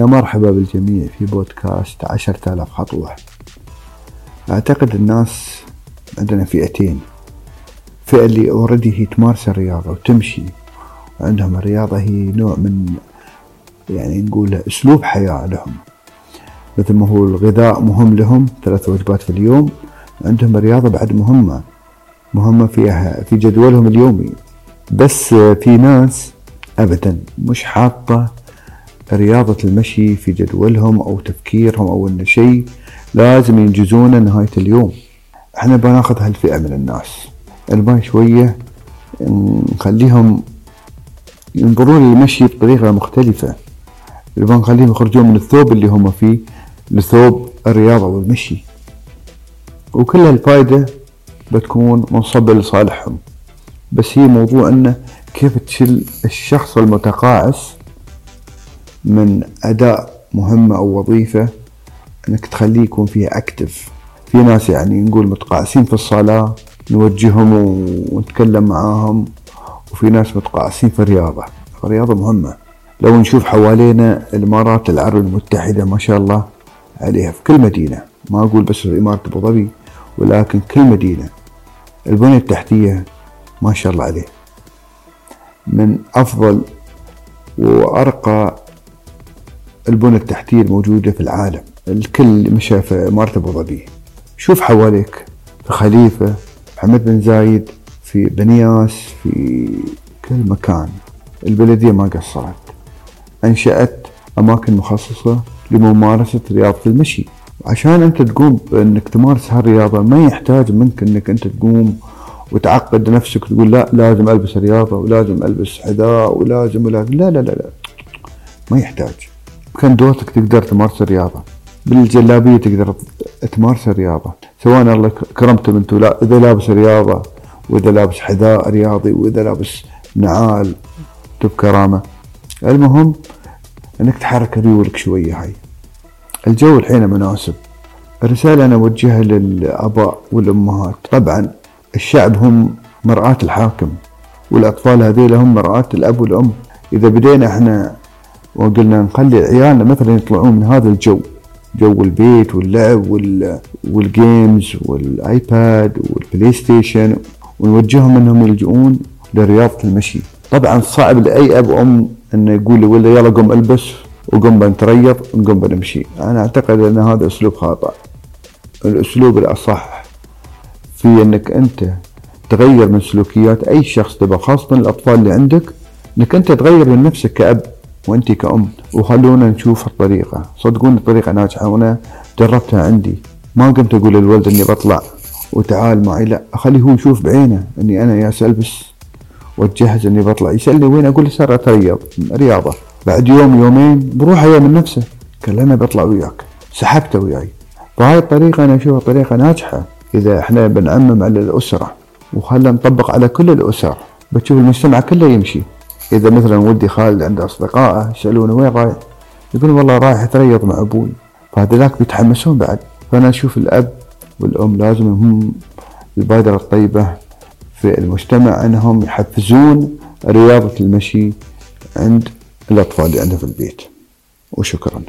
يا مرحبا بالجميع في بودكاست عشرة آلاف خطوة. أعتقد الناس عندنا فئتين. فئة اللي اوريدي هي تمارس الرياضة وتمشي. عندهم الرياضة هي نوع من يعني نقول أسلوب حياة لهم. مثل ما هو الغذاء مهم لهم ثلاث وجبات في اليوم. عندهم الرياضة بعد مهمة. مهمة فيها في جدولهم اليومي. بس في ناس أبدا مش حاطة رياضة المشي في جدولهم أو تفكيرهم أو أن شيء لازم ينجزونه نهاية اليوم. إحنا بناخذ هالفئة من الناس. نبغى شوية نخليهم ينظرون للمشي بطريقة مختلفة. نبغى نخليهم يخرجون من الثوب اللي هم فيه لثوب الرياضة والمشي وكل هالفائدة بتكون منصبة لصالحهم. بس هي موضوع أنه كيف تشيل الشخص المتقاعس من أداء مهمة أو وظيفة أنك تخليه يكون فيها اكتف في ناس يعني نقول متقاعسين في الصلاة نوجههم ونتكلم معاهم وفي ناس متقاعسين في الرياضة. الرياضة مهمة. لو نشوف حوالينا الإمارات العربية المتحدة ما شاء الله عليها في كل مدينة. ما أقول بس في إمارة أبو ظبي ولكن كل مدينة. البنية التحتية ما شاء الله عليه من أفضل وأرقى البنى التحتية الموجودة في العالم. الكل مشى في إمارة أبو ظبي. شوف حواليك. في خليفة محمد بن زايد في بنياس في كل مكان. البلدية ما قصرت. أنشأت أماكن مخصصة لممارسة رياضة المشي. عشان أنت تقوم بأنك تمارس هالرياضة ما يحتاج منك أنك أنت تقوم وتعقد نفسك تقول لا لازم ألبس رياضة ولازم ألبس حذاء ولازم ولازم. لا لا لا لا. ما يحتاج. كان دورتك تقدر تمارس الرياضة. بالجلابية تقدر تمارس الرياضة. سواء الله كرمتم أنتم لا إذا لابس رياضة وإذا لابس حذاء رياضي وإذا لابس نعال كرامة. المهم إنك تحرك ريولك شوية هاي. الجو الحين مناسب. الرسالة أنا أوجهها للآباء والأمهات. طبعا الشعب هم مرآة الحاكم والأطفال هذيل هم مرآة الأب والأم. إذا بدينا إحنا وقلنا نخلي عيالنا مثلا يطلعون من هذا الجو جو البيت واللعب وال games والايباد والبلاي ستيشن ونوجههم إنهم يلجؤون لرياضة المشي. طبعا صعب لأي أب وأم إنه يقول ولا يلا قم البس وقم بنتريض ونقوم بنمشي أنا أعتقد إن هذا أسلوب خاطئ. الأسلوب الأصح في إنك أنت تغير من سلوكيات أي شخص تبغى خاصة الأطفال اللي عندك إنك أنت تغير من نفسك كأب. وانت كأم. وخلونا نشوف الطريقة. صدقوني الطريقة ناجحة وأنا جربتها عندي. ما قمت أقول للولد إني بطلع. وتعال معي. لا أخليه هو يشوف بعينه إني أنا يا البس واتجهز إني بطلع. يسألني وين؟ أقول له سار اتريض رياضة. بعد يوم يومين بروح هي من نفسه قال أنا بطلع وياك. سحبته وياي. فهاي الطريقة أنا أشوفها طريقة ناجحة. إذا إحنا بنعمم على الأسرة. وخلنا نطبق على كل الأسر. بتشوف المجتمع كله يمشي. إذا مثلا ولدي خالد عنده أصدقائه يسألونه وين رايح؟ يقول والله رايح أتريض مع أبوي. فهذولاك بيتحمسون بعد. فأنا أشوف الأب والأم لازم هم البادرة الطيبة في المجتمع أنهم يحفزون رياضة المشي عند الأطفال اللي عندهم في البيت. وشكرا.